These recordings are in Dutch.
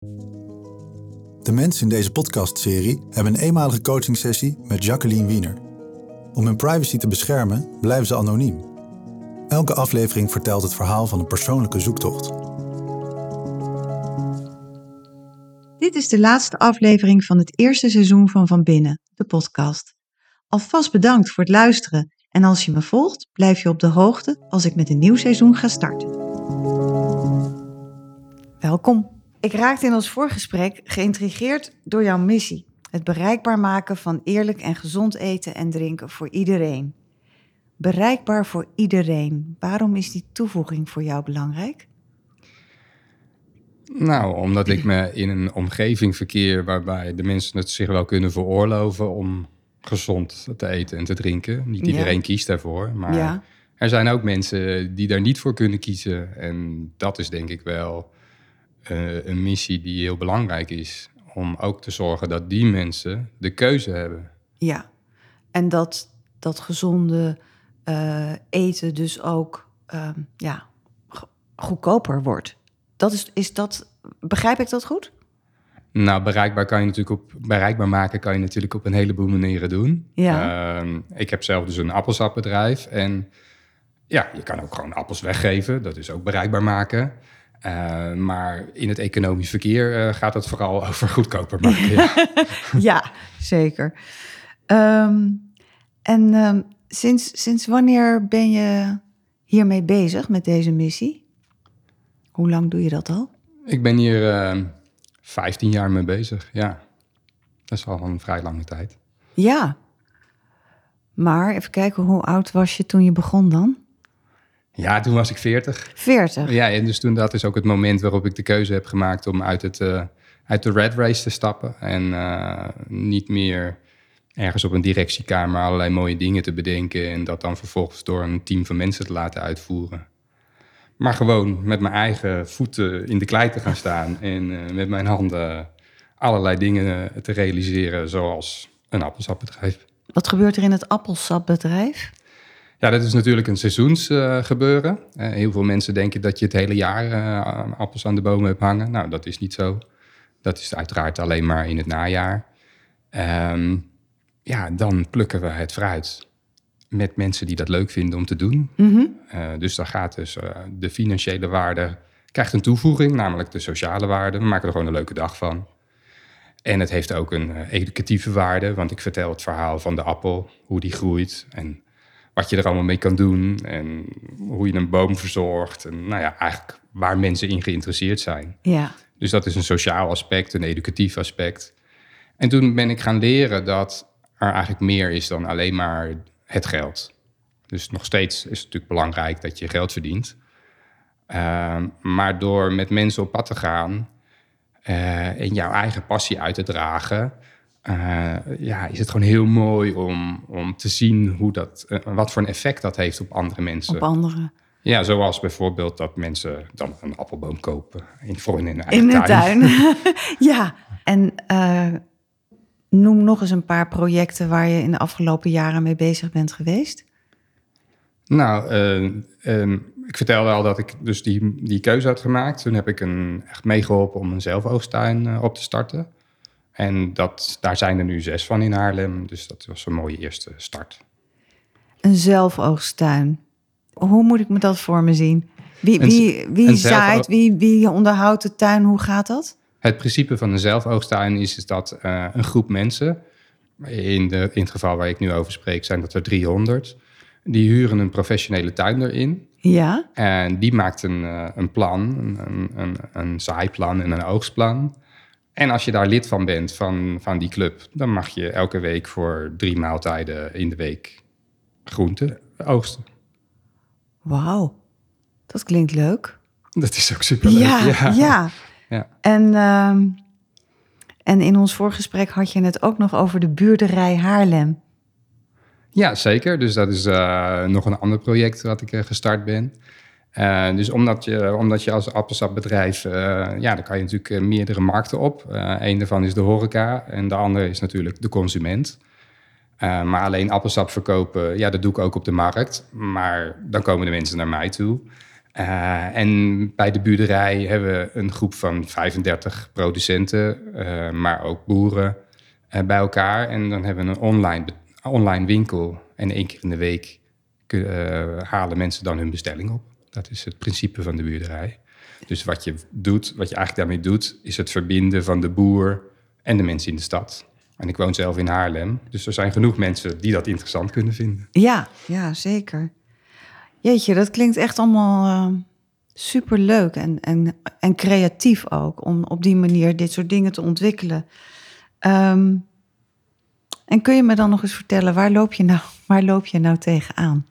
De mensen in deze podcastserie hebben een eenmalige coachingsessie met Jacqueline Wiener. Om hun privacy te beschermen blijven ze anoniem. Elke aflevering vertelt het verhaal van een persoonlijke zoektocht. Dit is de laatste aflevering van het eerste seizoen van Van Binnen, de podcast. Alvast bedankt voor het luisteren en als je me volgt, blijf je op de hoogte als ik met een nieuw seizoen ga starten. Welkom. Ik raakte in ons voorgesprek geïntrigeerd door jouw missie: het bereikbaar maken van eerlijk en gezond eten en drinken voor iedereen. Bereikbaar voor iedereen. Waarom is die toevoeging voor jou belangrijk? Nou, omdat ik me in een omgeving verkeer waarbij de mensen het zich wel kunnen veroorloven om gezond te eten en te drinken. Niet Ja. iedereen kiest daarvoor, maar Ja. er zijn ook mensen die daar niet voor kunnen kiezen. En dat is denk ik wel eh, een missie die heel belangrijk is. Om ook te zorgen dat die mensen de keuze hebben. Ja, en dat, dat gezonde eh, eten dus ook ehm, ja, go- goedkoper wordt. Dat is, is dat, begrijp ik dat goed? Nou, bereikbaar kan je natuurlijk op bereikbaar maken kan je natuurlijk op een heleboel manieren doen. Ja. Ehm, ik heb zelf dus een appelsapbedrijf en ja, je kan ook gewoon appels weggeven. Dat is ook bereikbaar maken. Eh, maar in het economisch verkeer eh, gaat het vooral over goedkoper maken. ja. ja, zeker. Ehm, en ehm, sinds, sinds wanneer ben je hiermee bezig met deze missie? Hoe lang doe je dat al? Ik ben hier eh 15 jaar mee bezig. Ja, dat is al een vrij lange tijd. Ja. Maar even kijken, hoe oud was je toen je begon dan? Ja, toen was ik 40. 40. Ja, en dus toen dat is ook het moment waarop ik de keuze heb gemaakt om uit, het, eh, uit de red race te stappen. En eh, niet meer ergens op een directiekamer allerlei mooie dingen te bedenken. En dat dan vervolgens door een team van mensen te laten uitvoeren. Maar gewoon met mijn eigen voeten in de klei te gaan staan. En eh, met mijn handen allerlei dingen te realiseren, zoals een appelsapbedrijf. Wat gebeurt er in het appelsapbedrijf? Ja, dat is natuurlijk een seizoensgebeuren. gebeuren. Eh, heel veel mensen denken dat je het hele jaar eh, appels aan de bomen hebt hangen. Nou, dat is niet zo. Dat is uiteraard alleen maar in het najaar. Ehm, ja, dan plukken we het fruit met mensen die dat leuk vinden om te doen. Eh, dus dan gaat dus eh, de financiële waarde krijgt een toevoeging, namelijk de sociale waarde. We maken er gewoon een leuke dag van. En het heeft ook een eh, educatieve waarde, want ik vertel het verhaal van de appel, hoe die groeit en wat je er allemaal mee kan doen en hoe je een boom verzorgt. En nou ja, eigenlijk waar mensen in geïnteresseerd zijn. Ja. Dus dat is een sociaal aspect, een educatief aspect. En toen ben ik gaan leren dat er eigenlijk meer is dan alleen maar het geld. Dus nog steeds is het natuurlijk belangrijk dat je geld verdient. Ehm, maar door met mensen op pad te gaan eh, en jouw eigen passie uit te dragen, eh, ja, is het gewoon heel mooi om, om te zien hoe dat, eh, wat voor een effect dat heeft op andere mensen. Op andere. Ja, zoals bijvoorbeeld dat mensen dan een appelboom kopen in, voor in hun eigen In de tuin. ja. En eh, noem nog eens een paar projecten waar je in de afgelopen jaren mee bezig bent geweest. Nou, eh, ehm, ik vertelde al dat ik dus die, die keuze had gemaakt. Toen heb ik een, echt meegeholpen om een zelfoogsttuin eh, op te starten. En dat, daar zijn er nu zes van in Haarlem. Dus dat was een mooie eerste start. Een zelfoogsttuin. Hoe moet ik me dat voor me zien? Wie, wie, wie zaait, wie, wie onderhoudt de tuin? Hoe gaat dat? Het principe van een zelfoogsttuin is, is dat eh, een groep mensen... In, de, in het geval waar ik nu over spreek zijn dat er 300... die huren een professionele tuinder in... Ja. En die maakt een, eh, een plan, een, een, een zaaiplan en een oogstplan. En als je daar lid van bent, van, van die club, dan mag je elke week voor drie maaltijden in de week groenten oogsten. Wauw. Dat klinkt leuk. Dat is ook superleuk. Ja, ja. Ja. En, ehm, en in ons voorgesprek had je het ook nog over de buurderij Haarlem. Ja, zeker. Dus dat is eh, nog een ander project wat ik eh, gestart ben. Eh, dus omdat je, omdat je als appelsapbedrijf, eh, ja, dan kan je natuurlijk eh, meerdere markten op. Een daarvan is de horeca en de andere is natuurlijk de consument. Maar alleen appelsap verkopen, ja, dat doe ik ook op de markt. Maar dan komen de mensen naar mij toe. Uh, en bij de buurderij hebben we een groep van 35 producenten, uh, maar ook boeren uh, bij elkaar. En dan hebben we een online, online winkel. En één keer in de week halen mensen dan hun bestelling op. Dat is het principe van de buurderij. Dus wat je doet, wat je eigenlijk daarmee doet, is het verbinden van de boer en de mensen in de stad. En ik woon zelf in Haarlem, dus er zijn genoeg mensen die dat interessant kunnen vinden. Ja, ja, zeker. Jeetje, dat klinkt echt allemaal uh, super leuk en, en, en creatief ook om op die manier dit soort dingen te ontwikkelen. Um, en kun je me dan nog eens vertellen, waar loop je nou, waar loop je nou tegenaan?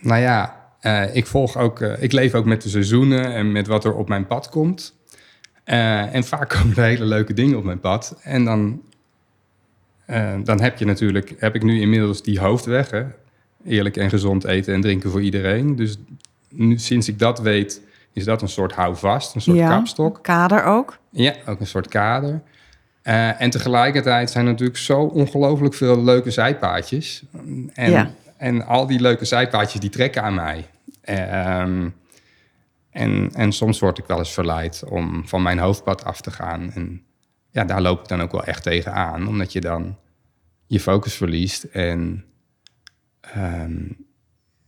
Nou ja, uh, ik volg ook, uh, ik leef ook met de seizoenen en met wat er op mijn pad komt. Uh, en vaak komen er hele leuke dingen op mijn pad. En dan, dan heb je natuurlijk, heb ik nu inmiddels die hoofdweg, hè? eerlijk en gezond eten en drinken voor iedereen. Dus nu, sinds ik dat weet, is dat een soort houvast, een soort ja, kapstok. Kader ook. Ja, ook een soort kader. En tegelijkertijd zijn er natuurlijk zo ongelooflijk veel leuke zijpaadjes. En, ja. en al die leuke zijpaadjes die trekken aan mij. Uh, en, en soms word ik wel eens verleid om van mijn hoofdpad af te gaan. En ja, daar loop ik dan ook wel echt tegen aan, omdat je dan je focus verliest. En, um,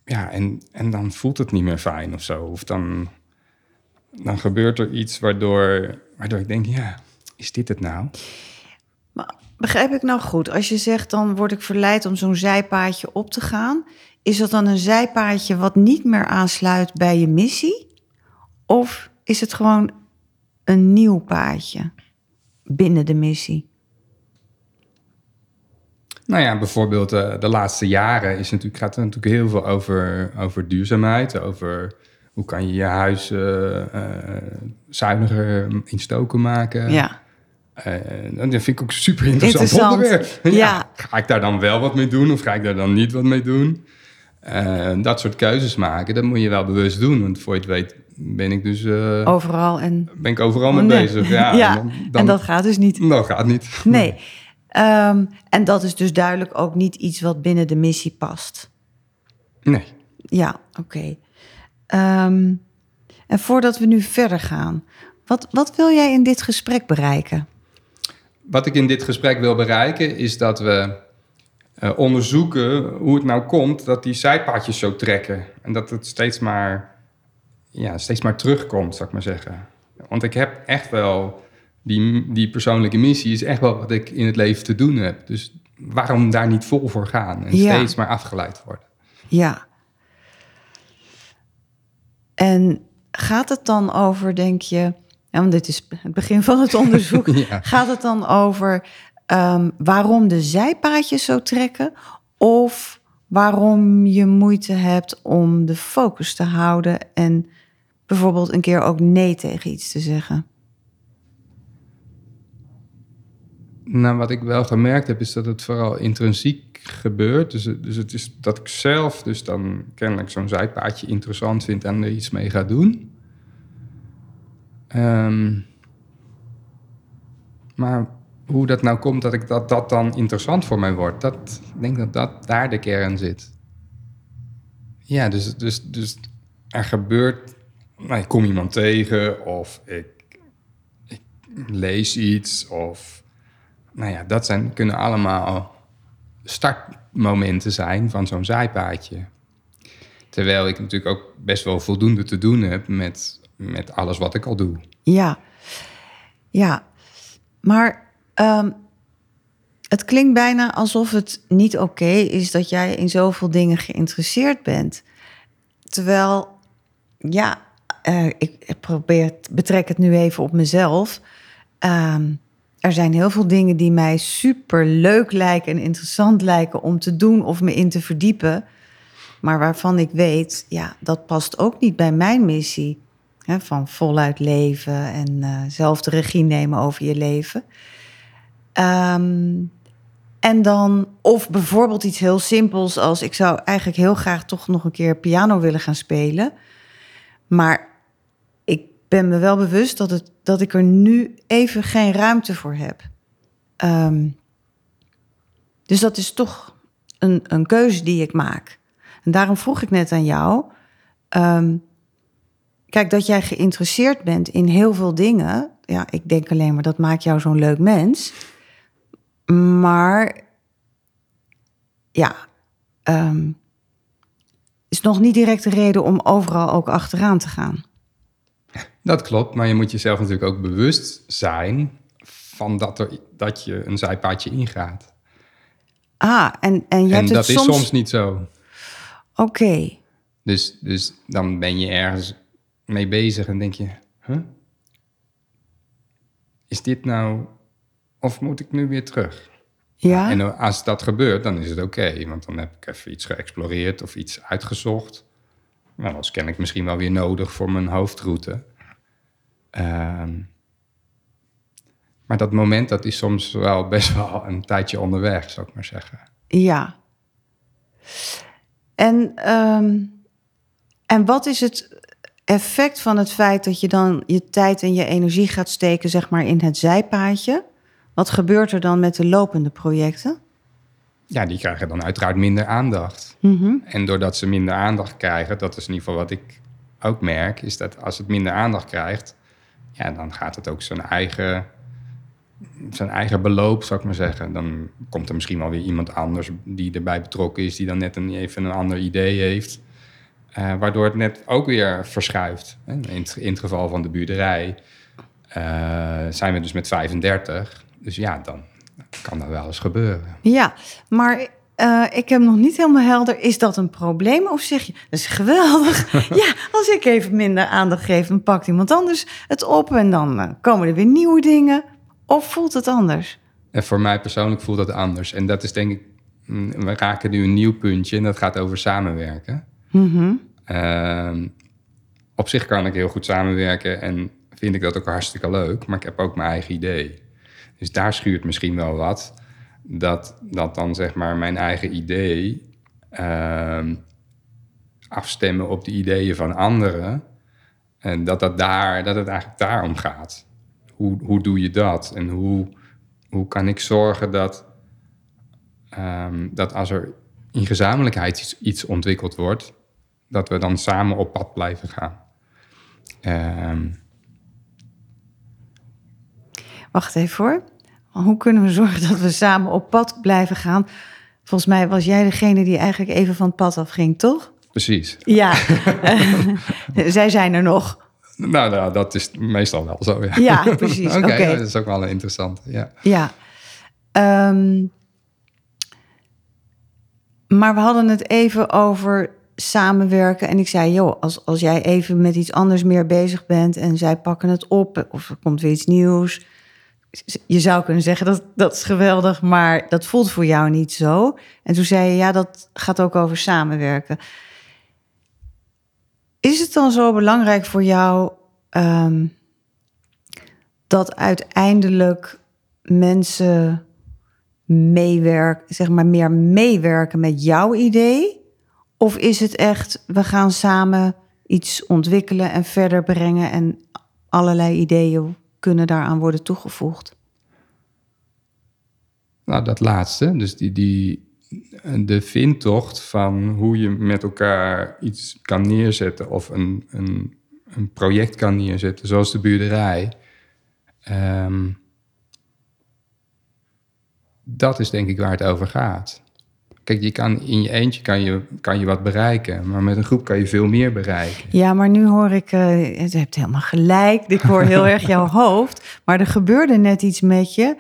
ja, en, en dan voelt het niet meer fijn of zo. Of dan, dan gebeurt er iets waardoor, waardoor ik denk, ja, is dit het nou? Maar begrijp ik nou goed? Als je zegt, dan word ik verleid om zo'n zijpaadje op te gaan. Is dat dan een zijpaadje wat niet meer aansluit bij je missie? Of is het gewoon een nieuw paadje binnen de missie? Nou ja, bijvoorbeeld uh, de laatste jaren is natuurlijk, gaat het natuurlijk heel veel over, over duurzaamheid. Over hoe kan je je huis uh, uh, zuiniger in stoken maken. Ja. dat vind ik ook super interessant, Interessant. onderwerp. Ja. Ja. Ga ik daar dan wel wat mee doen of ga ik daar dan niet wat mee doen? Dat soort keuzes maken, dat moet je wel bewust doen. Want voor je het weet ben ik dus... overal en... Ben ik overal mee Nee. bezig. Ja, Ja, en, dan, dan- en dat gaat dus niet. dat gaat niet. Nee. Ehm, en dat is dus duidelijk ook niet iets wat binnen de missie past. Nee. Ja, oké. Ehm, en voordat we nu verder gaan, wat, wat wil jij in dit gesprek bereiken? Wat ik in dit gesprek wil bereiken is dat we eh, onderzoeken hoe het nou komt dat die zijpaadjes zo trekken. En dat het steeds maar, ja, steeds maar terugkomt, zou ik maar zeggen. Want ik heb echt wel, die, die persoonlijke missie is echt wel wat ik in het leven te doen heb. Dus waarom daar niet vol voor gaan en Ja. steeds maar afgeleid worden? Ja. En gaat het dan over, denk je, ja, want dit is het begin van het onderzoek, Ja. gaat het dan over ehm, waarom de zijpaadjes zo trekken of waarom je moeite hebt om de focus te houden en bijvoorbeeld een keer ook nee tegen iets te zeggen? Nou, wat ik wel gemerkt heb, is dat het vooral intrinsiek gebeurt. Dus, dus het is dat ik zelf dus dan kennelijk zo'n zijpaadje interessant vind en er iets mee ga doen. Ehm, maar hoe dat nou komt dat ik dat, dat dan interessant voor mij wordt, dat, ik denk dat dat daar de kern zit. Ja, dus, dus, dus er gebeurt, nou, ik kom iemand tegen of ik, ik lees iets of nou ja, dat zijn, kunnen allemaal startmomenten zijn van zo'n zijpaadje. Terwijl ik natuurlijk ook best wel voldoende te doen heb met, met alles wat ik al doe. Ja, ja. Maar ehm, het klinkt bijna alsof het niet oké is dat jij in zoveel dingen geïnteresseerd bent. Terwijl, ja, eh, ik probeer, betrek het nu even op mezelf. Ehm, er zijn heel veel dingen die mij super leuk lijken en interessant lijken om te doen of me in te verdiepen. Maar waarvan ik weet, ja, dat past ook niet bij mijn missie. Hè, van voluit leven en eh, zelf de regie nemen over je leven. Ehm, en dan, of bijvoorbeeld iets heel simpels als ik zou eigenlijk heel graag toch nog een keer piano willen gaan spelen. Maar ik ben me wel bewust dat, het, dat ik er nu even geen ruimte voor heb. Ehm, dus dat is toch een, een keuze die ik maak. En daarom vroeg ik net aan jou, ehm, kijk, dat jij geïnteresseerd bent in heel veel dingen. Ja, ik denk alleen maar dat maakt jou zo'n leuk mens. Maar ja, ehm, is nog niet direct de reden om overal ook achteraan te gaan. Dat klopt, maar je moet jezelf natuurlijk ook bewust zijn van dat, er, dat je een zijpaadje ingaat. Ah, en, en je en hebt dat het is soms... soms niet zo. Oké, Dus, dus dan ben je ergens mee bezig en denk je, huh? is dit nou, of moet ik nu weer terug? ja. En als dat gebeurt, dan is het oké, want dan heb ik even iets geëxploreerd of iets uitgezocht. Nou, dat ken ik misschien wel weer nodig voor mijn hoofdroute. Ehm, maar dat moment, dat is soms wel best wel een tijdje onderweg, zou ik maar zeggen. Ja. En, ehm, en wat is het effect van het feit dat je dan je tijd en je energie gaat steken, zeg maar, in het zijpaadje? Wat gebeurt er dan met de lopende projecten? Ja, die krijgen dan uiteraard minder aandacht. Mhm. En doordat ze minder aandacht krijgen, dat is in ieder geval wat ik ook merk, is dat als het minder aandacht krijgt, ja, dan gaat het ook zijn eigen, zijn eigen beloop, zou ik maar zeggen. Dan komt er misschien wel weer iemand anders die erbij betrokken is, die dan net een, even een ander idee heeft. eh, waardoor het net ook weer verschuift. In het, in het geval van de buurderij eh, zijn we dus met 35. Dus ja, dan kan dat wel eens gebeuren. Ja, maar eh, ik heb nog niet helemaal helder. Is dat een probleem? Of zeg je, dat is geweldig. ja, als ik even minder aandacht geef, dan pakt iemand anders het op. En dan eh, komen er weer nieuwe dingen. Of voelt het anders? En voor mij persoonlijk voelt dat anders. En dat is denk ik, mm, we raken nu een nieuw puntje en dat gaat over samenwerken. Mhm. Ehm, op zich kan ik heel goed samenwerken en vind ik dat ook hartstikke leuk, maar ik heb ook mijn eigen idee. Dus daar schuurt misschien wel wat. Dat, dat dan zeg maar mijn eigen idee ehm, afstemmen op de ideeën van anderen. En dat, dat, daar, dat het eigenlijk daarom gaat. Hoe, hoe doe je dat? En hoe, hoe kan ik zorgen dat, ehm, dat als er in gezamenlijkheid iets, iets ontwikkeld wordt, dat we dan samen op pad blijven gaan. Ehm, Wacht even hoor. Hoe kunnen we zorgen dat we samen op pad blijven gaan? Volgens mij was jij degene die eigenlijk even van het pad afging, toch? precies. Ja, zij zijn er nog. Nou, nou, dat is meestal wel zo. Ja, Ja, precies. Oké, ja, dat is ook wel een interessante. Ja. Ja. Ehm, maar we hadden het even over samenwerken. En ik zei, joh, als, als jij even met iets anders meer bezig bent... en zij pakken het op of er komt weer iets nieuws... je zou kunnen zeggen, dat, dat is geweldig... maar dat voelt voor jou niet zo. En toen zei je, ja, dat gaat ook over samenwerken. Is het dan zo belangrijk voor jou... ehm, dat uiteindelijk mensen meewerken, zeg maar meer meewerken met jouw idee? Of is het echt, we gaan samen iets ontwikkelen en verder brengen en allerlei ideeën kunnen daaraan worden toegevoegd? Nou, dat laatste. Dus die, die, de vindtocht van hoe je met elkaar iets kan neerzetten... of een, een, een project kan neerzetten, zoals de buurderij... Ehm, dat is denk ik waar het over gaat. Kijk, je kan, in je eentje kan je, kan je wat bereiken... maar met een groep kan je veel meer bereiken. Ja, maar nu hoor ik, eh, je hebt helemaal gelijk. Ik hoor heel erg jouw hoofd. Maar er gebeurde net iets met je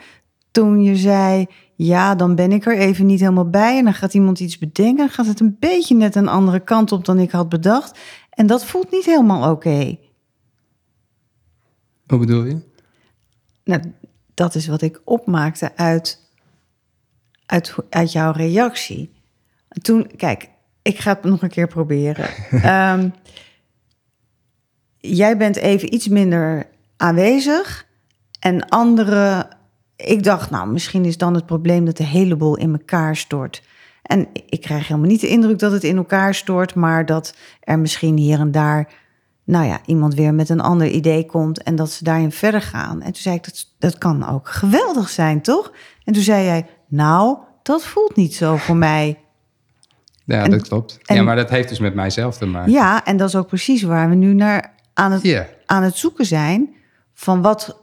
toen je zei, ja, dan ben ik er even niet helemaal bij. En dan gaat iemand iets bedenken. Dan gaat het een beetje net een andere kant op dan ik had bedacht. En dat voelt niet helemaal oké. Hoe bedoel je? Nou, dat is wat ik opmaakte uit, uit, uit jouw reactie. Toen, kijk, ik ga het nog een keer proberen. Ehm, jij bent even iets minder aanwezig. En anderen, ik dacht, nou, misschien is dan het probleem dat de hele boel in elkaar stort. En ik krijg helemaal niet de indruk dat het in elkaar stort, maar dat er misschien hier en daar, nou ja, iemand weer met een ander idee komt en dat ze daarin verder gaan. En toen zei ik, dat, dat kan ook geweldig zijn, toch? En toen zei jij, nou, dat voelt niet zo voor mij. Ja, En- dat klopt. en- ja, maar dat heeft dus met mijzelf te maken. Ja, en dat is ook precies waar we nu naar aan het, aan het zoeken zijn. Van wat,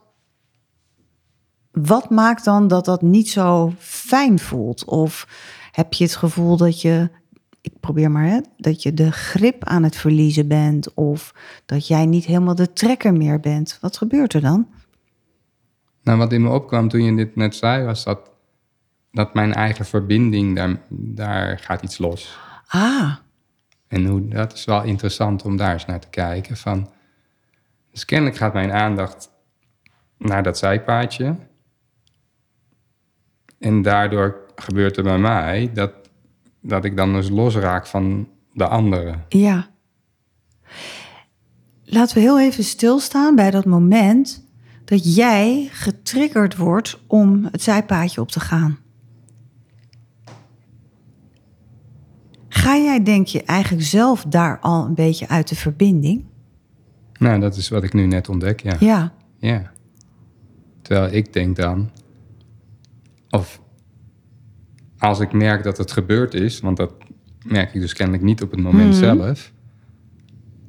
wat maakt dan dat dat niet zo fijn voelt? Of heb je het gevoel dat je, ik probeer maar, hè, dat je de grip aan het verliezen bent? Of dat jij niet helemaal de trekker meer bent? Wat gebeurt er dan? Nou, wat in me opkwam toen je dit net zei, was dat, dat mijn eigen verbinding, daar, daar gaat iets los. Ah, En hoe, dat is wel interessant om daar eens naar te kijken. Van, dus kennelijk gaat mijn aandacht naar dat zijpaadje. En daardoor gebeurt er bij mij dat, dat ik dan dus losraak van de anderen. ja. Laten we heel even stilstaan bij dat moment dat jij getriggerd wordt om het zijpaadje op te gaan. Ga jij, denk je, eigenlijk zelf daar al een beetje uit de verbinding? Nou, dat is wat ik nu net ontdek, ja. Ja, Ja. Terwijl ik denk dan, of als ik merk dat het gebeurd is, want dat merk ik dus kennelijk niet op het moment zelf,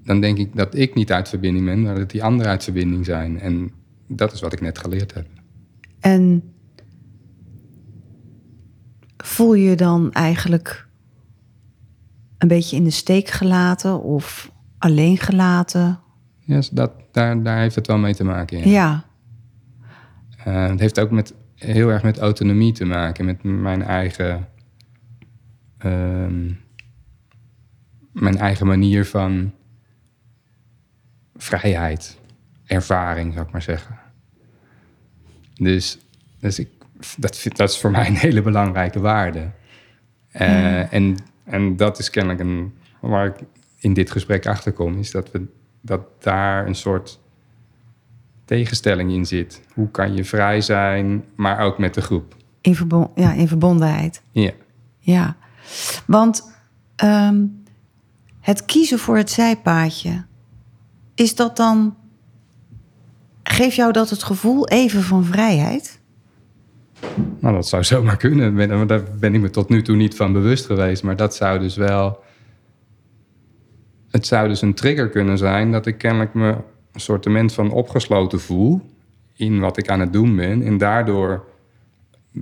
dan denk ik dat ik niet uit verbinding ben, maar dat die anderen uit verbinding zijn. En dat is wat ik net geleerd heb. en voel je dan eigenlijk een beetje in de steek gelaten of alleen gelaten? Ja, dat, daar, daar heeft het wel mee te maken. Ja. Ja, Eh, het heeft ook met, heel erg met autonomie te maken, met mijn eigen, ehm, mijn eigen manier van vrijheid, ervaring, zou ik maar zeggen. Dus, dus ik, dat, dat is voor mij een hele belangrijke waarde. Eh, en, en dat is kennelijk een, waar ik in dit gesprek achter kom, is dat, we, dat daar een soort tegenstelling in zit. Hoe kan je vrij zijn, maar ook met de groep? in, verbon ja, in verbondenheid. Ja. Ja, want ehm, het kiezen voor het zijpaadje, is dat dan. Geeft jou dat het gevoel even van vrijheid? Nou, dat zou zomaar kunnen. Daar ben ik me tot nu toe niet van bewust geweest. Maar dat zou dus wel... Het zou dus een trigger kunnen zijn... dat ik kennelijk me een soortement van opgesloten voel... in wat ik aan het doen ben. En daardoor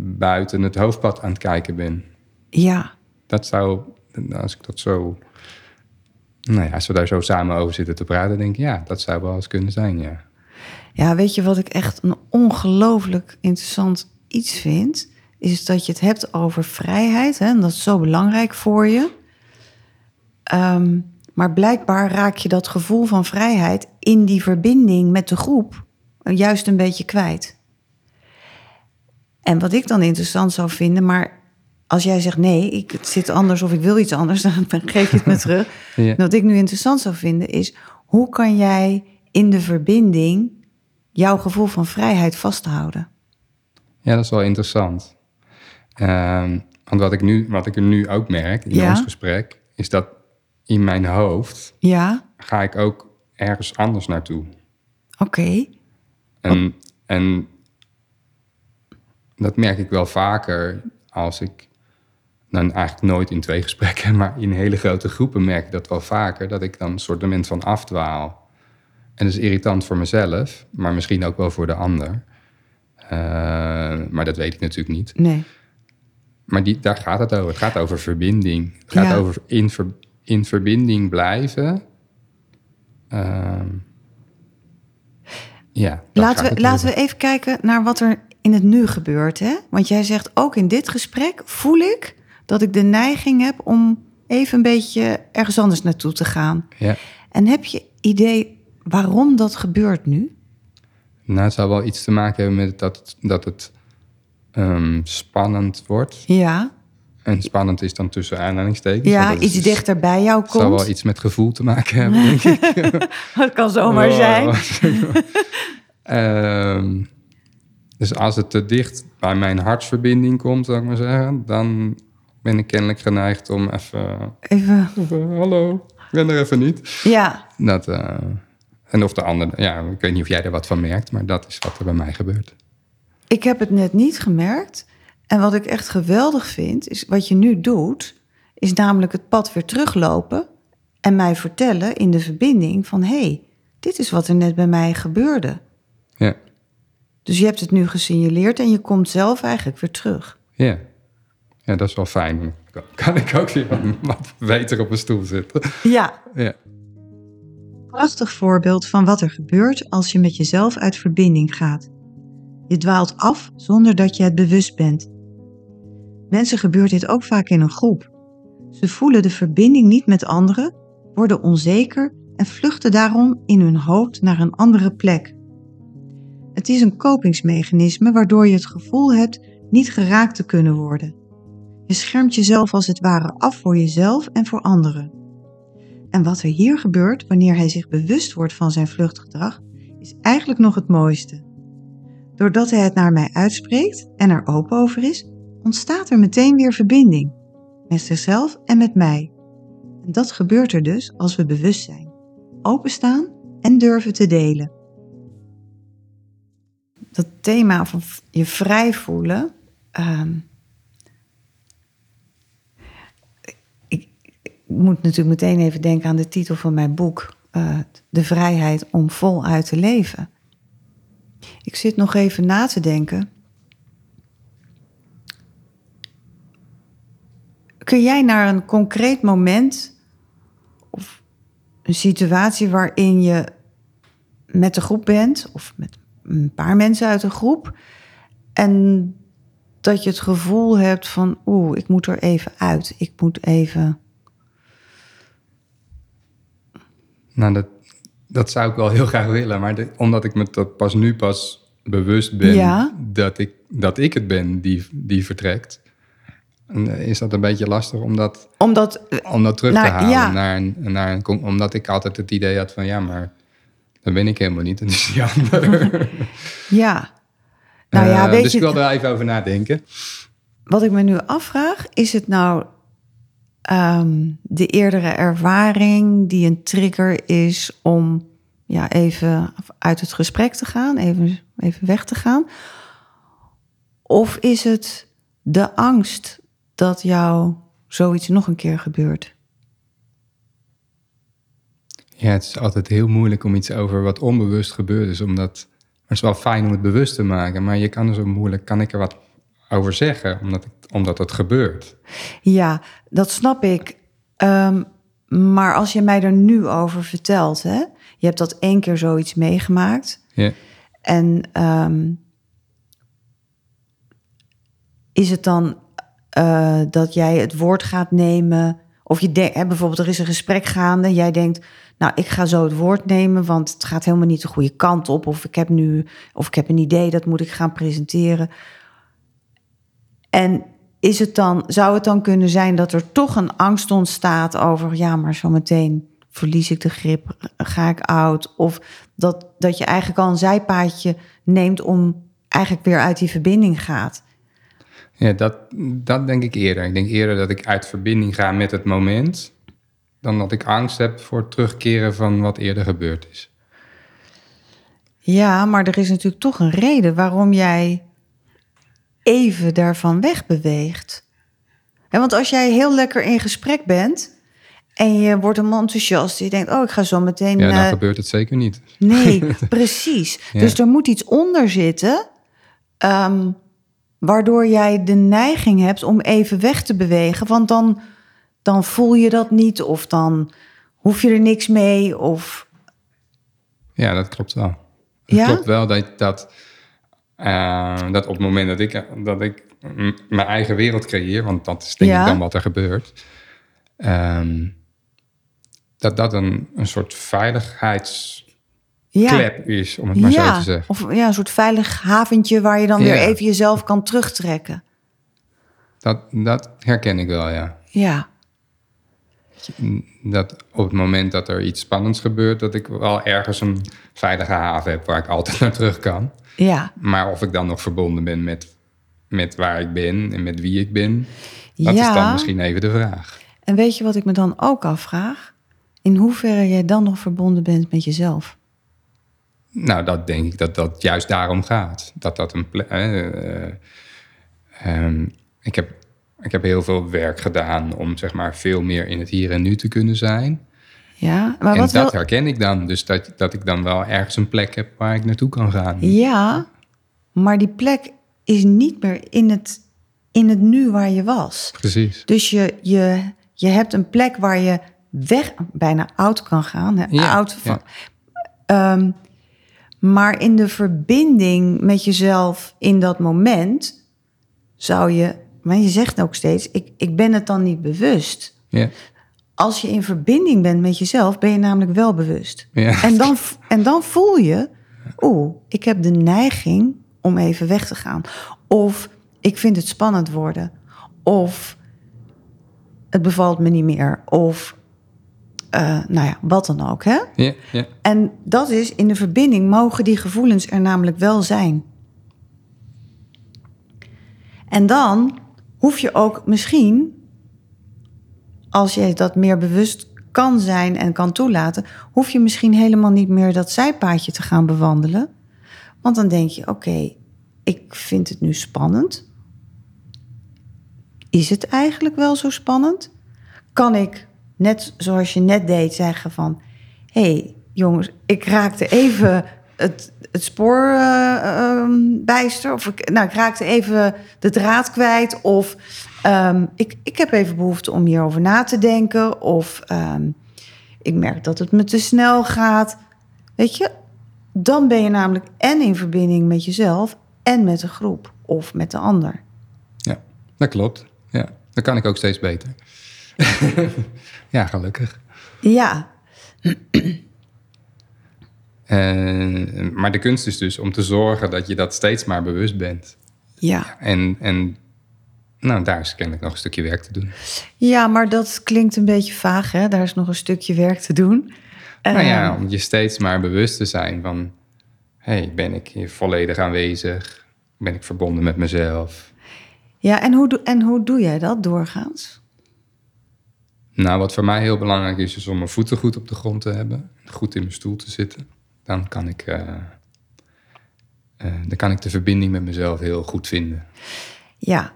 buiten het hoofdpad aan het kijken ben. Ja, Dat zou, als ik dat zo... Nou ja, als we daar zo samen over zitten te praten... denk ik, ja, dat zou wel eens kunnen zijn, ja. ja, weet je wat ik echt een ongelooflijk interessant iets vind? Is dat je het hebt over vrijheid. Hè? En dat is zo belangrijk voor je. Ehm, maar blijkbaar raak je dat gevoel van vrijheid in die verbinding met de groep juist een beetje kwijt. En wat ik dan interessant zou vinden, maar als jij zegt nee, ik het zit anders of ik wil iets anders, dan geef je het me terug. Ja. Wat ik nu interessant zou vinden is, hoe kan jij in de verbinding jouw gevoel van vrijheid vasthouden? Ja, dat is wel interessant. Ehm, want wat ik, nu, wat ik er nu ook merk in Ja. ons gesprek, is dat in mijn hoofd Ja, ga ik ook ergens anders naartoe. oké. En, en dat merk ik wel vaker als ik, dan eigenlijk nooit in twee gesprekken, maar in hele grote groepen merk ik dat wel vaker, dat ik dan een soort moment van afdwaal. En dat is irritant voor mezelf, maar misschien ook wel voor de ander. Eh, maar dat weet ik natuurlijk niet. Nee. Maar die, daar gaat het over. Het gaat over verbinding. Het gaat Ja. over in, ver- in verbinding blijven. Ehm, ja. Laten we, laten over. we even kijken naar wat er in het nu gebeurt. Hè? Want jij zegt ook in dit gesprek voel ik dat ik de neiging heb om even een beetje ergens anders naartoe te gaan. Ja. En heb je idee waarom dat gebeurt nu? Nou, het zou wel iets te maken hebben met dat, het- dat het ehm, spannend wordt. Ja, En spannend is dan tussen aanhalingstekens. ja is iets dus- dichter bij jou Het zal wel komt. iets met gevoel te maken hebben, denk ik. Dat kan zomaar Oh, zijn. Ehm, dus als het te dicht bij mijn hartsverbinding komt, zou ik maar zeggen, dan ben ik kennelijk geneigd om even, Even, even, hallo, ik ben er even niet. ja, Dat, eh, en of de ander, ja, ik weet niet of jij er wat van merkt, maar dat is wat er bij mij gebeurt. ik heb het net niet gemerkt. En wat ik echt geweldig vind, is wat je nu doet, is namelijk het pad weer teruglopen en mij vertellen in de verbinding van hé, hey, dit is wat er net bij mij gebeurde. Ja. Dus je hebt het nu gesignaleerd en je komt zelf eigenlijk weer terug. Ja. Ja, dat is wel fijn. Kan ik ook weer wat beter op een stoel zitten. Ja. Ja. Prachtig voorbeeld van wat er gebeurt als je met jezelf uit verbinding gaat. Je dwaalt af zonder dat je het bewust bent. Mensen gebeurt dit ook vaak in een groep. Ze voelen de verbinding niet met anderen, worden onzeker en vluchten daarom in hun hoofd naar een andere plek. Het is een kopingsmechanisme waardoor je het gevoel hebt niet geraakt te kunnen worden. Je schermt jezelf als het ware af voor jezelf en voor anderen. En wat er hier gebeurt wanneer hij zich bewust wordt van zijn vluchtgedrag, is eigenlijk nog het mooiste. Doordat hij het naar mij uitspreekt en er open over is, ontstaat er meteen weer verbinding met zichzelf en met mij. En dat gebeurt er dus als we bewust zijn, openstaan en durven te delen. Dat thema van je vrij voelen. ehm, ik, ik moet natuurlijk meteen even denken aan de titel van mijn boek: eh, De vrijheid om voluit te leven. Ik zit nog even na te denken. Kun jij naar een concreet moment of een situatie waarin je met de groep bent, of met een paar mensen uit de groep, en dat je het gevoel hebt van, oeh, ik moet er even uit, ik moet even. Nou, dat, dat zou ik wel heel graag willen. Maar de- omdat ik me dat pas nu pas bewust ben Ja. dat, ik, dat ik het ben die, die vertrekt... en, is dat een beetje lastig om dat, Omdat, om dat terug Nou, te halen. ja. Naar een, naar een, omdat ik altijd het idee had van... ja, maar dat ben ik helemaal niet. Dat is die ander. ja. Nou ja, Eh, weet dus je, ik wil er even over nadenken. wat ik me nu afvraag, is het nou ehm, de eerdere ervaring die een trigger is om ja, even uit het gesprek te gaan, even, even weg te gaan? Of is het de angst dat jou zoiets nog een keer gebeurt? Ja, het is altijd heel moeilijk om iets over wat onbewust gebeurd is. Omdat, het is wel fijn om het bewust te maken. Maar je kan er zo moeilijk, kan ik er wat over zeggen, omdat, het- omdat het gebeurt. Ja, dat snap ik. Ehm, maar als je mij er nu over vertelt, hè? je hebt dat één keer zoiets meegemaakt. Ja. En ehm, is het dan eh, dat jij het woord gaat nemen? Of je denkt, hè, bijvoorbeeld, er is een gesprek gaande. Jij denkt, nou, ik ga zo het woord nemen, want het gaat helemaal niet de goede kant op. Of ik heb nu, of ik heb een idee, dat moet ik gaan presenteren. En is het dan, zou het dan kunnen zijn dat er toch een angst ontstaat over, ja, maar zometeen verlies ik de grip, ga ik oud? Of dat, dat je eigenlijk al een zijpaadje neemt om eigenlijk weer uit die verbinding gaat. Ja, dat, dat denk ik eerder. Ik denk eerder dat ik uit verbinding ga met het moment, dan dat ik angst heb voor het terugkeren van wat eerder gebeurd is. Ja, maar er is natuurlijk toch een reden waarom jij even daarvan wegbeweegt. Hè, want als jij heel lekker in gesprek bent en je wordt helemaal enthousiast, je denkt, oh, ik ga zo meteen. Ja, dan eh, gebeurt het zeker niet. Nee, precies. Ja. Dus er moet iets onder zitten, ehm, waardoor jij de neiging hebt om even weg te bewegen. Want dan, dan voel je dat niet, of dan hoef je er niks mee. Of Ja, dat klopt wel. Het Ja? klopt wel dat, dat, eh, dat op het moment dat ik, dat ik mijn eigen wereld creëer, want dat is denk Ja. ik dan wat er gebeurt, ehm, dat dat een, een soort veiligheidsklep ja, is, om het maar zo te zeggen. of ja, een soort veilig haventje waar je dan weer even jezelf kan terugtrekken. Dat, dat herken ik wel, ja. Ja, Dat op het moment dat er iets spannends gebeurt, dat ik wel ergens een veilige haven heb waar ik altijd naar terug kan. Ja, Maar of ik dan nog verbonden ben met, met waar ik ben en met wie ik ben, dat is dan misschien even de vraag. En weet je wat ik me dan ook afvraag? In hoeverre jij dan nog verbonden bent met jezelf? Nou, dat denk ik dat dat juist daarom gaat. Dat dat een plek. ik heb ik heb heel veel werk gedaan om zeg maar veel meer in het hier en nu te kunnen zijn. Ja, maar en wat dat wel... herken ik dan. Dus dat, dat ik dan wel ergens een plek heb waar ik naartoe kan gaan. Ja, maar die plek is niet meer in het, in het nu waar je was. Precies. Dus je, je, je hebt een plek waar je weg, bijna oud kan gaan. Hè? Ja, oud van, ja. Ehm, maar in de verbinding met jezelf in dat moment zou je, maar je zegt ook steeds, ik, ik ben het dan niet bewust. Ja. Als je in verbinding bent met jezelf, ben je namelijk wel bewust. Ja. En, dan, en dan voel je, oeh, ik heb de neiging om even weg te gaan. Of ik vind het spannend worden. Of het bevalt me niet meer. Of eh, nou ja, wat dan ook. Hè? Ja, ja. En dat is in de verbinding mogen die gevoelens er namelijk wel zijn. En dan hoef je ook misschien, als je dat meer bewust kan zijn en kan toelaten, hoef je misschien helemaal niet meer dat zijpaadje te gaan bewandelen. Want dan denk je: oké, ik vind het nu spannend. Is het eigenlijk wel zo spannend? Kan ik, net zoals je net deed, zeggen van... hé, hey, jongens, ik raakte even het, het spoor eh, ehm, bijster... of ik, nou, ik raakte even de draad kwijt... of ehm, ik, ik heb even behoefte om hierover na te denken... of ehm, ik merk dat het me te snel gaat. Weet je, dan ben je namelijk en in verbinding met jezelf... en met de groep of met de ander. ja, dat klopt. Ja, dat kan ik ook steeds beter. ja, gelukkig. Ja, Eh, maar de kunst is dus om te zorgen dat je dat steeds maar bewust bent. ja. En, en nou, daar is kennelijk nog een stukje werk te doen. Ja, maar dat klinkt een beetje vaag, hè? Daar is nog een stukje werk te doen. nou ja, om je steeds maar bewust te zijn van... hey, ben ik hier volledig aanwezig? Ben ik verbonden met mezelf? ja en, hoe, doe- en hoe doe jij dat doorgaans? Nou, wat voor mij heel belangrijk is, is om mijn voeten goed op de grond te hebben. Goed in mijn stoel te zitten. Dan kan ik, eh, eh, dan kan ik de verbinding met mezelf heel goed vinden. Ja.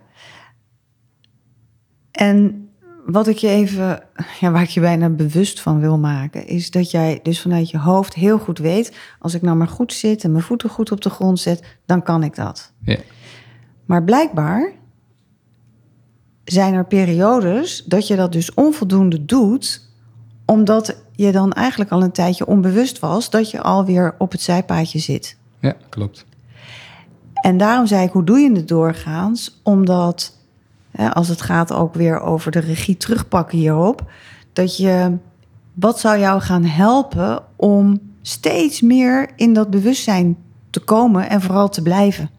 En wat ik je even, ja, waar ik je bijna bewust van wil maken, is dat jij dus vanuit je hoofd heel goed weet: als ik nou maar goed zit en mijn voeten goed op de grond zet, dan kan ik dat. Ja, Maar blijkbaar zijn er periodes dat je dat dus onvoldoende doet, omdat je dan eigenlijk al een tijdje onbewust was dat je alweer op het zijpaadje zit. ja klopt. En daarom zei ik, hoe doe je het doorgaans? Omdat, als het gaat ook weer over de regie terugpakken hierop, dat je, wat zou jou gaan helpen om steeds meer in dat bewustzijn te komen en vooral te blijven?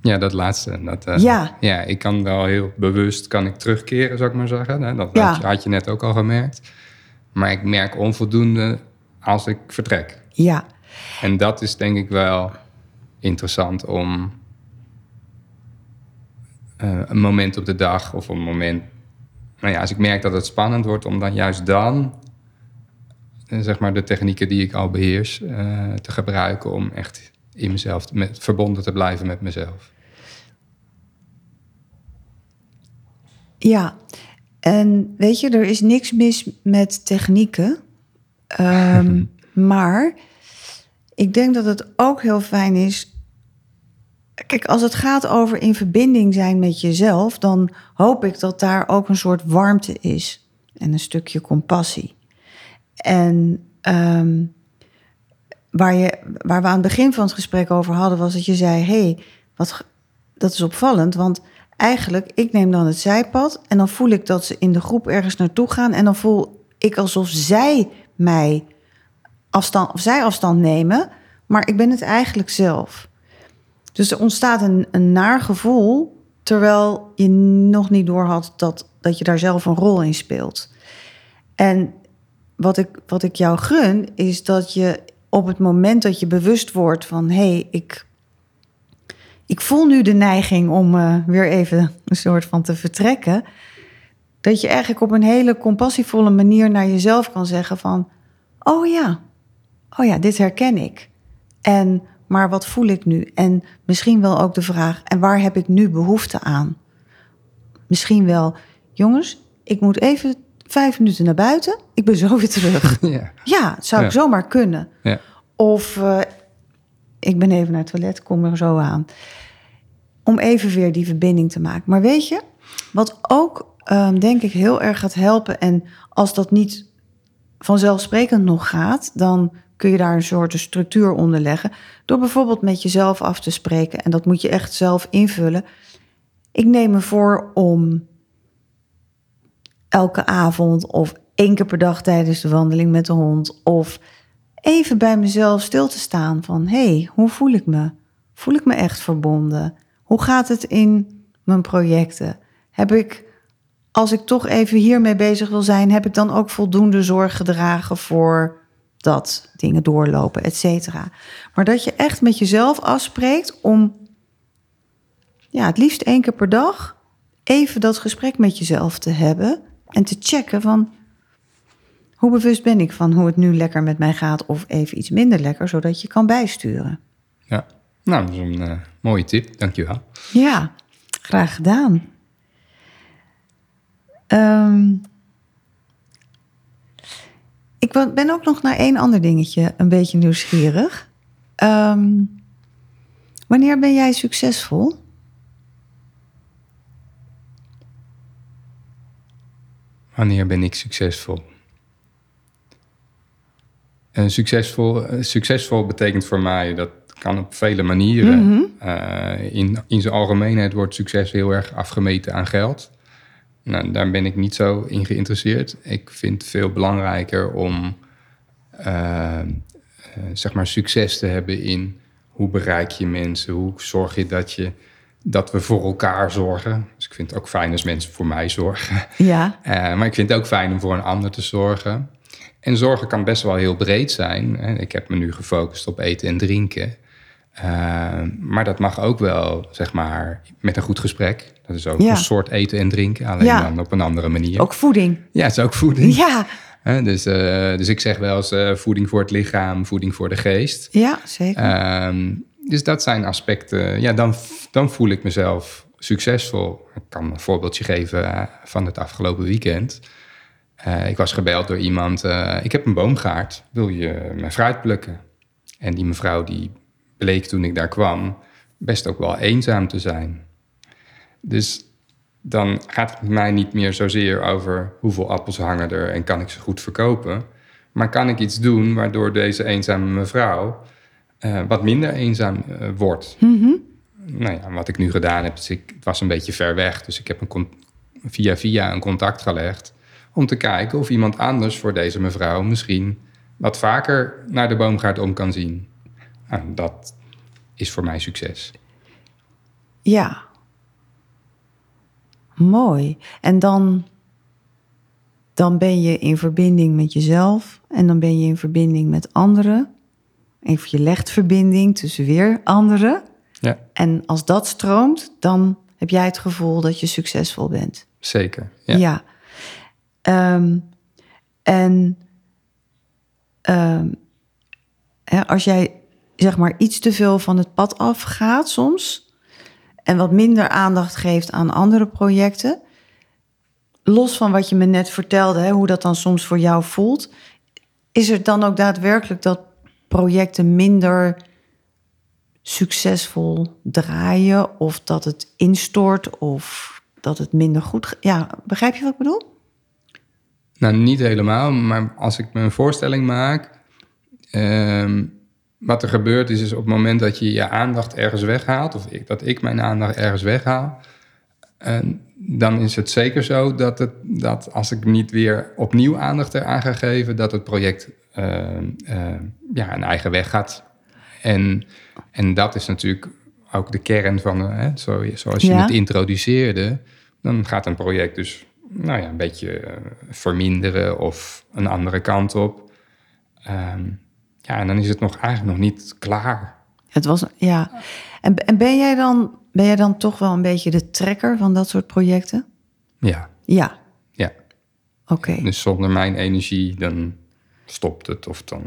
Ja, dat laatste. Dat, eh, Ja. ja, ik kan wel heel bewust kan ik terugkeren, zou ik maar zeggen. hè. Dat Ja. had, je, had je net ook al gemerkt. Maar ik merk onvoldoende als ik vertrek. Ja, En dat is denk ik wel interessant om eh, een moment op de dag of een moment... Nou ja, als ik merk dat het spannend wordt, om dan juist dan... eh, zeg maar de technieken die ik al beheers eh, te gebruiken... om echt in mezelf, met, verbonden te blijven met mezelf. ja. En weet je, er is niks mis met technieken. Ehm, maar ik denk dat het ook heel fijn is. Kijk, als het gaat over in verbinding zijn met jezelf, dan hoop ik dat daar ook een soort warmte is en een stukje compassie. En ehm, waar, je, waar we aan het begin van het gesprek over hadden, was dat je zei: hé, hey, wat, dat is opvallend, want eigenlijk, ik neem dan het zijpad en dan voel ik dat ze in de groep ergens naartoe gaan en dan voel ik alsof zij mij afstand, of zij afstand nemen, maar ik ben het eigenlijk zelf. Dus er ontstaat een, een naar gevoel, terwijl je nog niet doorhad dat, dat je daar zelf een rol in speelt. En wat ik, wat ik jou gun, is dat je op het moment dat je bewust wordt van hé, hey, ik, ik voel nu de neiging om eh, weer even een soort van te vertrekken. Dat je eigenlijk op een hele compassievolle manier naar jezelf kan zeggen van oh ja, oh ja, dit herken ik. En maar wat voel ik nu? En misschien wel ook de vraag, en waar heb ik nu behoefte aan? misschien wel... jongens, ik moet even vijf minuten naar buiten. Ik ben zo weer terug. ja. ja, zou ik zomaar kunnen. Ja. Of eh, ik ben even naar het toilet, kom er zo aan. Om even weer die verbinding te maken. Maar weet je, wat ook ehm, denk ik heel erg gaat helpen... en als dat niet vanzelfsprekend nog gaat... dan kun je daar een soort structuur onder leggen... door bijvoorbeeld met jezelf af te spreken. En dat moet je echt zelf invullen. Ik neem me voor om elke avond of één keer per dag tijdens de wandeling met de hond... of even bij mezelf stil te staan van... hé, hey, hoe voel ik me? Voel ik me echt verbonden? Hoe gaat het in mijn projecten? Heb ik, als ik toch even hiermee bezig wil zijn... heb ik dan ook voldoende zorg gedragen voor dat dingen doorlopen, et cetera. Maar dat je echt met jezelf afspreekt om... ja, het liefst één keer per dag... even dat gesprek met jezelf te hebben... en te checken van... Hoe bewust ben ik van hoe het nu lekker met mij gaat of even iets minder lekker, zodat je kan bijsturen? ja. Nou, dat is een eh, mooie tip. Dankjewel. Ja, graag gedaan. Ehm, ik ben ook nog naar één ander dingetje een beetje nieuwsgierig. Ehm, wanneer ben jij succesvol? Wanneer ben ik succesvol? En succesvol, eh, succesvol betekent voor mij, dat kan op vele manieren. Eh, in, in zijn algemeenheid wordt succes heel erg afgemeten aan geld. Nou, daar ben ik niet zo in geïnteresseerd. Ik vind het veel belangrijker om eh, eh, zeg maar succes te hebben in hoe bereik je mensen, hoe zorg je dat, je dat we voor elkaar zorgen. Dus ik vind het ook fijn als mensen voor mij zorgen. Ja, Eh, maar ik vind het ook fijn om voor een ander te zorgen. En zorgen kan best wel heel breed zijn. Ik heb me nu gefocust op eten en drinken. Eh, maar dat mag ook wel, zeg maar, met een goed gesprek. Dat is ook Ja. een soort eten en drinken, alleen Ja. dan op een andere manier. ook voeding. Ja, het is ook voeding. Ja, dus, eh, dus ik zeg wel eens eh, voeding voor het lichaam, voeding voor de geest. ja zeker. Ehm, dus dat zijn aspecten. Ja, dan, dan voel ik mezelf succesvol. Ik kan een voorbeeldje geven eh, van het afgelopen weekend. Ik was gebeld door iemand. ik heb een boomgaard. Wil je mijn fruit plukken? En die mevrouw die bleek toen ik daar kwam best ook wel eenzaam te zijn. Dus dan gaat het mij niet meer zozeer over hoeveel appels hangen er en kan ik ze goed verkopen. Maar kan ik iets doen waardoor deze eenzame mevrouw eh, wat minder eenzaam eh, wordt. Nou ja, wat ik nu gedaan heb, is ik, het was een beetje ver weg. Dus ik heb een via via een contact gelegd om te kijken of iemand anders voor deze mevrouw misschien wat vaker naar de boomgaard om kan zien. Nou, dat is voor mij succes. Ja. Mooi. En dan, dan ben je in verbinding met jezelf en dan ben je in verbinding met anderen. Even je legt verbinding tussen weer anderen. Ja, En als dat stroomt, dan heb jij het gevoel dat je succesvol bent. zeker. Ja. Ja. Ehm, en ehm, hè, als jij zeg maar iets te veel van het pad afgaat soms en wat minder aandacht geeft aan andere projecten, los van wat je me net vertelde, hè, hoe dat dan soms voor jou voelt, is het dan ook daadwerkelijk dat projecten minder succesvol draaien of dat het instort of dat het minder goed. Ja, begrijp je wat ik bedoel? Nou, niet helemaal, maar als ik me een voorstelling maak. ehm, wat er gebeurt is, is op het moment dat je je aandacht ergens weghaalt, of ik, dat ik mijn aandacht ergens weghaal, en dan is het zeker zo dat, het, dat als ik niet weer opnieuw aandacht eraan ga geven, dat het project ehm, ehm, ja, een eigen weg gaat. En, en dat is natuurlijk ook de kern van, eh, hè, zo, zoals je Ja. het introduceerde, dan gaat een project dus nou ja, een beetje eh, verminderen of een andere kant op. Ehm, ja, en dan is het nog eigenlijk nog niet klaar. Het was, ja. En, en ben, jij dan, ben jij dan toch wel een beetje de trekker van dat soort projecten? Ja, Ja, ja. oké. Dus zonder mijn energie, dan stopt het of dan...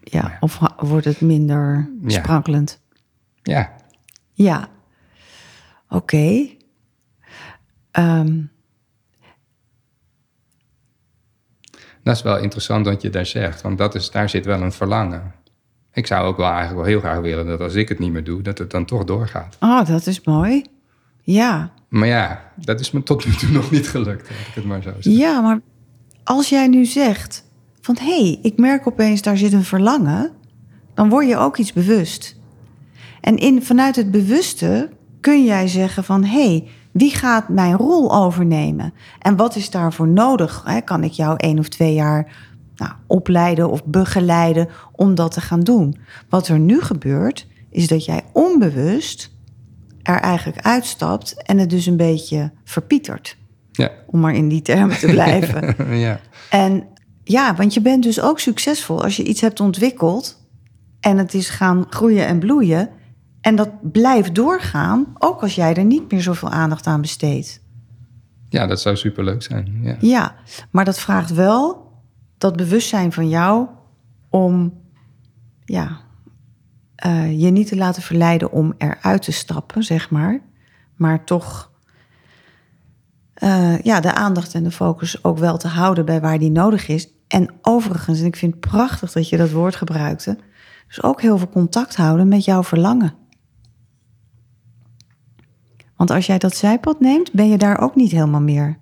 Ja, of ha- wordt het minder Ja. sprankelend? Ja, Ja. Oké. Ehm, Dat is wel interessant wat je daar zegt, want dat is, daar zit wel een verlangen. Ik zou ook wel eigenlijk wel heel graag willen dat als ik het niet meer doe, dat het dan toch doorgaat. oh, dat is mooi. Ja, Maar ja, dat is me tot nu toe nog niet gelukt, laat ik het maar zo zeggen. ja, maar als jij nu zegt van hé, hey, ik merk opeens daar zit een verlangen, dan word je ook iets bewust. En in, vanuit het bewuste kun jij zeggen van hé, hey, wie gaat mijn rol overnemen? En wat is daarvoor nodig? Kan ik jou één of twee jaar nou, opleiden of begeleiden om dat te gaan doen? Wat er nu gebeurt, is dat jij onbewust er eigenlijk uitstapt en het dus een beetje verpietert. Ja, Om maar in die termen te blijven. ja. En ja, want je bent dus ook succesvol als je iets hebt ontwikkeld en het is gaan groeien en bloeien. En dat blijft doorgaan, ook als jij er niet meer zoveel aandacht aan besteedt. ja dat zou superleuk zijn. Ja. Ja, maar dat vraagt wel dat bewustzijn van jou om ja, eh, je niet te laten verleiden om eruit te stappen, zeg maar. Maar toch eh, ja, de aandacht en de focus ook wel te houden bij waar die nodig is. En overigens, en ik vind het prachtig dat je dat woord gebruikte, dus ook heel veel contact houden met jouw verlangen. Want als jij dat zijpad neemt, ben je daar ook niet helemaal meer.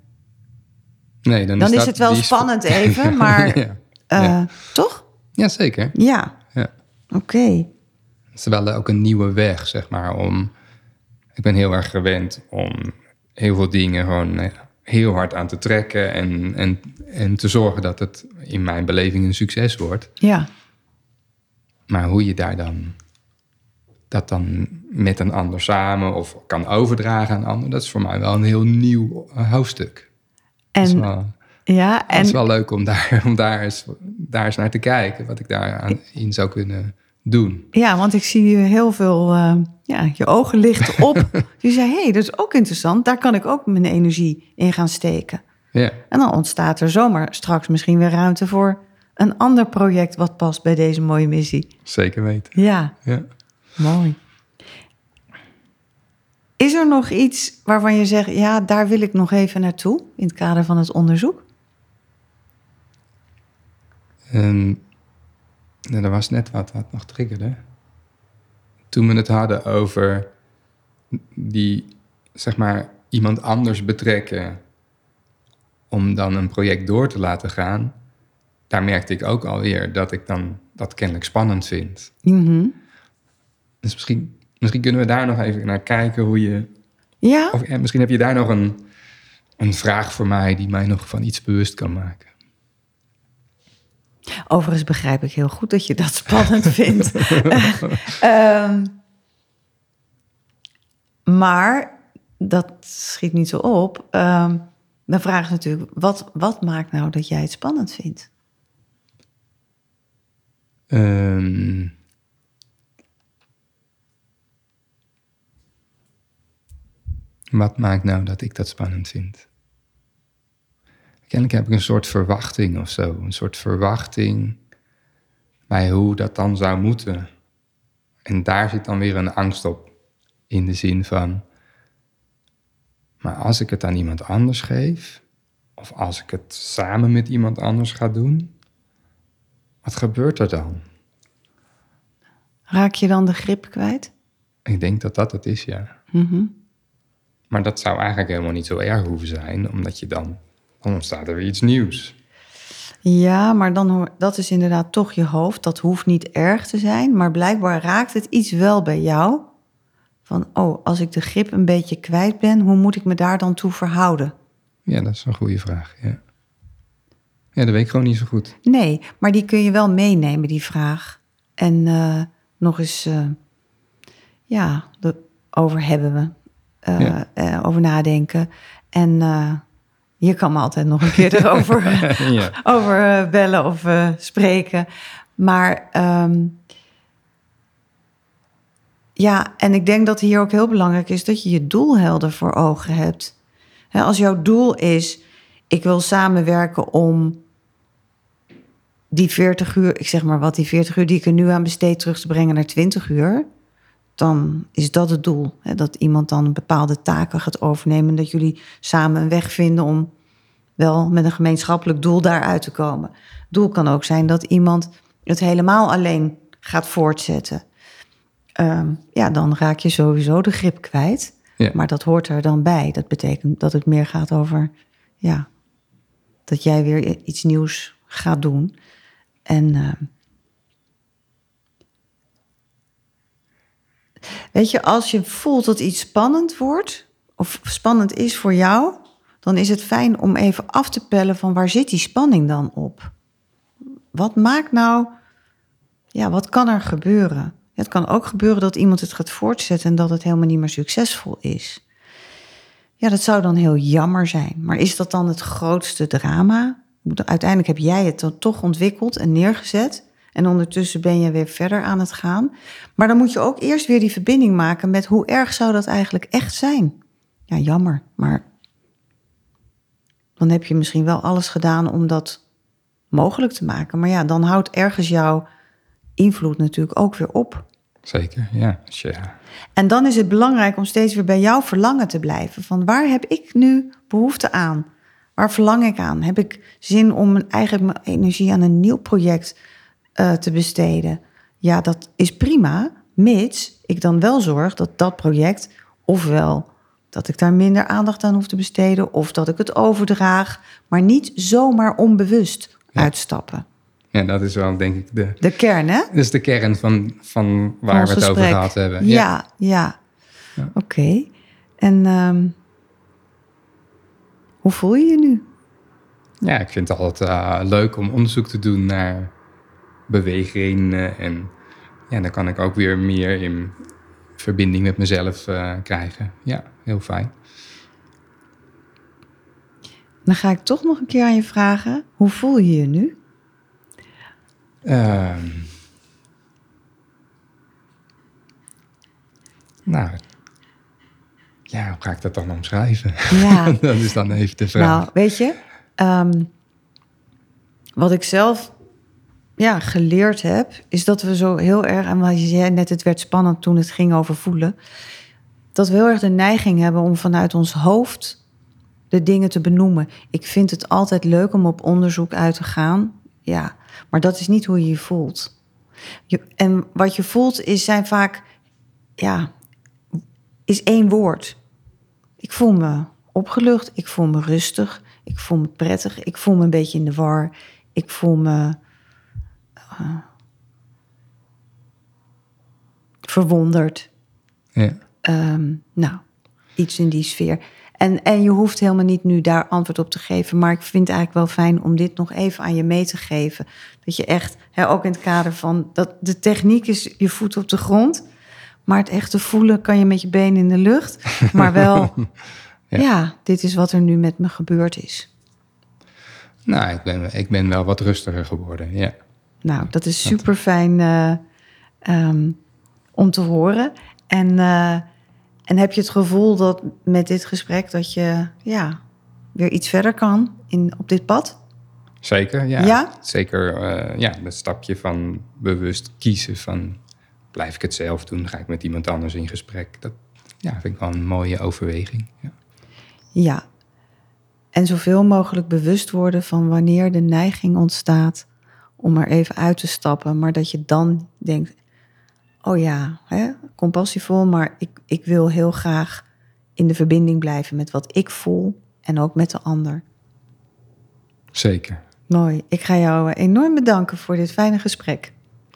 Nee, dan, Dan is dat- het wel spannend even, maar ja. eh, Ja. toch? ja, zeker. Ja, Ja. oké. Het is wel ook een nieuwe weg, zeg maar. Om, ik ben heel erg gewend om heel veel dingen gewoon eh, heel hard aan te trekken en, en, en te zorgen dat het in mijn beleving een succes wordt. Ja, Maar hoe je daar dan dat dan met een ander samen of kan overdragen aan een ander, dat is voor mij wel een heel nieuw eh, hoofdstuk. dat, is en, wel, ja, dat is en wel leuk om daar, om daar, eens, daar eens naar te kijken, wat ik daar aan, in zou kunnen doen. ja, want ik zie je heel veel, eh, ja, je ogen lichten op. je zei, hé, hey, dat is ook interessant, daar kan ik ook mijn energie in gaan steken. Ja, En dan ontstaat er zomaar straks misschien weer ruimte voor een ander project wat past bij deze mooie missie. zeker weten. Ja, Ja. mooi. Is er nog iets waarvan je zegt, ja, daar wil ik nog even naartoe in het kader van het onderzoek? En nou, er was net wat wat nog triggerde. Toen we het hadden over die, zeg maar, iemand anders betrekken om dan een project door te laten gaan, daar merkte ik ook alweer dat ik dan dat kennelijk spannend vind. Mhm. Dus misschien, misschien kunnen we daar nog even naar kijken hoe je. Ja, Of eh, misschien heb je daar nog een, een vraag voor mij die mij nog van iets bewust kan maken. Overigens begrijp ik heel goed dat je dat spannend vindt. Ehm, maar dat schiet niet zo op. Ehm de vraag is natuurlijk, wat, wat maakt nou dat jij het spannend vindt? Ehm, wat maakt nou dat ik dat spannend vind? Kennelijk heb ik een soort verwachting of zo. Een soort verwachting bij hoe dat dan zou moeten. En daar zit dan weer een angst op. In de zin van, maar als ik het aan iemand anders geef, of als ik het samen met iemand anders ga doen, wat gebeurt er dan? Raak je dan de grip kwijt? Ik denk dat dat het is, ja. Mhm. Maar dat zou eigenlijk helemaal niet zo erg hoeven zijn, omdat je dan, dan ontstaat er weer iets nieuws. Ja, maar dan hoor, dat is inderdaad toch je hoofd. Dat hoeft niet erg te zijn, maar blijkbaar raakt het iets wel bij jou. Van, oh, als ik de grip een beetje kwijt ben, hoe moet ik me daar dan toe verhouden? Ja, dat is een goede vraag, ja. Ja, dat weet ik gewoon niet zo goed. Nee, maar die kun je wel meenemen, die vraag. En eh, nog eens, eh, ja, de, over hebben we. Eh, Ja. eh, over nadenken. En eh, je kan me altijd nog een keer erover ja. over bellen of spreken. Maar ehm, ja, en ik denk dat hier ook heel belangrijk is dat je je doel helder voor ogen hebt. Als jouw doel is, ik wil samenwerken om die 40 uur, ik zeg maar wat, die 40 uur die ik er nu aan besteed terug te brengen naar 20 uur. Dan is dat het doel. Hè? Dat iemand dan bepaalde taken gaat overnemen. Dat jullie samen een weg vinden om wel met een gemeenschappelijk doel daaruit te komen. Doel kan ook zijn dat iemand het helemaal alleen gaat voortzetten. Ehm, ja, dan raak je sowieso de grip kwijt. Ja. Maar dat hoort er dan bij. Dat betekent dat het meer gaat over, ja, dat jij weer iets nieuws gaat doen. En ehm, weet je, als je voelt dat iets spannend wordt, of spannend is voor jou, dan is het fijn om even af te pellen van waar zit die spanning dan op? Wat maakt nou, ja, wat kan er gebeuren? Het kan ook gebeuren dat iemand het gaat voortzetten en dat het helemaal niet meer succesvol is. Ja, dat zou dan heel jammer zijn. Maar is dat dan het grootste drama? Uiteindelijk heb jij het dan toch ontwikkeld en neergezet. En ondertussen ben je weer verder aan het gaan. Maar dan moet je ook eerst weer die verbinding maken met hoe erg zou dat eigenlijk echt zijn? Ja, jammer. Maar dan heb je misschien wel alles gedaan om dat mogelijk te maken. Maar ja, dan houdt ergens jouw invloed natuurlijk ook weer op. Zeker, ja. En dan is het belangrijk om steeds weer bij jouw verlangen te blijven. Van waar heb ik nu behoefte aan? Waar verlang ik aan? Heb ik zin om mijn eigen mijn energie aan een nieuw project eh, te besteden? Ja, dat is prima, mits ik dan wel zorg dat dat project, ofwel dat ik daar minder aandacht aan hoef te besteden, of dat ik het overdraag, maar niet zomaar onbewust Ja. uitstappen. ja, dat is wel denk ik de, De kern, hè? is de kern van, van waar we het over gehad hebben. Ja, ja. Ja. Oké. En ehm, hoe voel je je nu? Ja, ik vind het altijd eh, leuk om onderzoek te doen naar bewegingen. En ja, dan kan ik ook weer meer in verbinding met mezelf eh, krijgen. Ja, heel fijn. Dan ga ik toch nog een keer aan je vragen. Hoe voel je je nu? Ehm. nou, ja, hoe ga ik dat dan omschrijven? Ja, dat is dan even de vraag. nou, weet je, ehm, wat ik zelf ja, geleerd heb, is dat we zo heel erg, en wat je zei net, het werd spannend toen het ging over voelen, dat we heel erg de neiging hebben om vanuit ons hoofd de dingen te benoemen. Ik vind het altijd leuk om op onderzoek uit te gaan, ja, maar dat is niet hoe je je voelt. Je, en wat je voelt is, zijn vaak, ja, is één woord. Ik voel me opgelucht, ik voel me rustig, ik voel me prettig, ik voel me een beetje in de war, ik voel me verwonderd. ja. Ehm, nou, iets in die sfeer. En, en je hoeft helemaal niet nu daar antwoord op te geven, maar ik vind het eigenlijk wel fijn om dit nog even aan je mee te geven. Dat je echt, hè, ook in het kader van dat de techniek is je voet op de grond, maar het echte voelen kan je met je benen in de lucht, maar wel, ja. Ja. dit is wat er nu met me gebeurd is. Nou, ik ben, ik ben wel wat rustiger geworden, ja. Nou, dat is super fijn om te horen. En, eh, en heb je het gevoel dat met dit gesprek dat je ja, weer iets verder kan in, op dit pad? Zeker, ja. Ja? Zeker, eh, ja, dat stapje van bewust kiezen van... blijf ik het zelf doen, ga ik met iemand anders in gesprek. Dat ja, vind ik wel een mooie overweging. Ja. Ja. En zoveel mogelijk bewust worden van wanneer de neiging ontstaat om er even uit te stappen, maar dat je dan denkt: oh ja, hè, compassievol, maar ik, ik wil heel graag in de verbinding blijven met wat ik voel en ook met de ander. Zeker. Mooi. Ik ga jou eh, enorm bedanken voor dit fijne gesprek.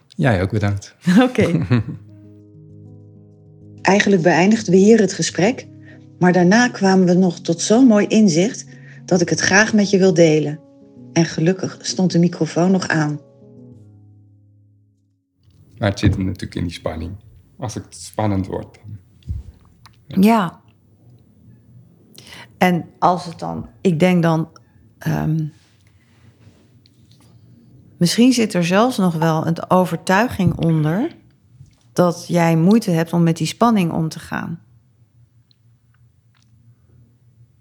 Jij ook bedankt. Oké. Eigenlijk beëindigden we hier het gesprek, maar daarna kwamen we nog tot zo'n mooi inzicht dat ik het graag met je wil delen. En gelukkig stond de microfoon nog aan. Maar het zit hem natuurlijk in die spanning. Als het spannend wordt, dan Ja. En als het dan, ik denk dan, ehm, misschien zit er zelfs nog wel een overtuiging onder dat jij moeite hebt om met die spanning om te gaan.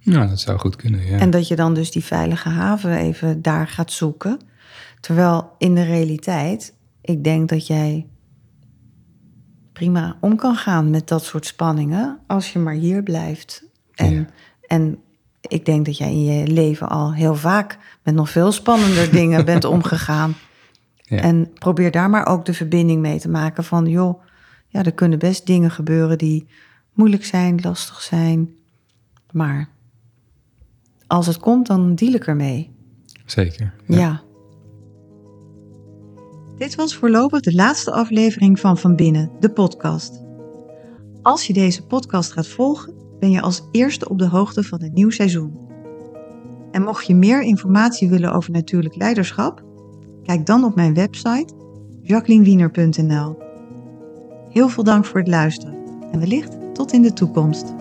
Nou, dat zou goed kunnen, ja. En dat je dan dus die veilige haven even daar gaat zoeken. Terwijl in de realiteit, ik denk dat jij prima om kan gaan met dat soort spanningen als je maar hier blijft. En, Ja. en ik denk dat jij in je leven al heel vaak met nog veel spannender dingen bent omgegaan. Ja. En probeer daar maar ook de verbinding mee te maken van, joh, ja, er kunnen best dingen gebeuren die moeilijk zijn, lastig zijn. Maar als het komt, dan deal ik ermee. Zeker. Ja. Dit was voorlopig de laatste aflevering van Van Binnen, de podcast. Als je deze podcast gaat volgen, ben je als eerste op de hoogte van een nieuw seizoen. En mocht je meer informatie willen over natuurlijk leiderschap, kijk dan op mijn website jacquelinewiener.nl. Heel veel dank voor het luisteren en wellicht tot in de toekomst.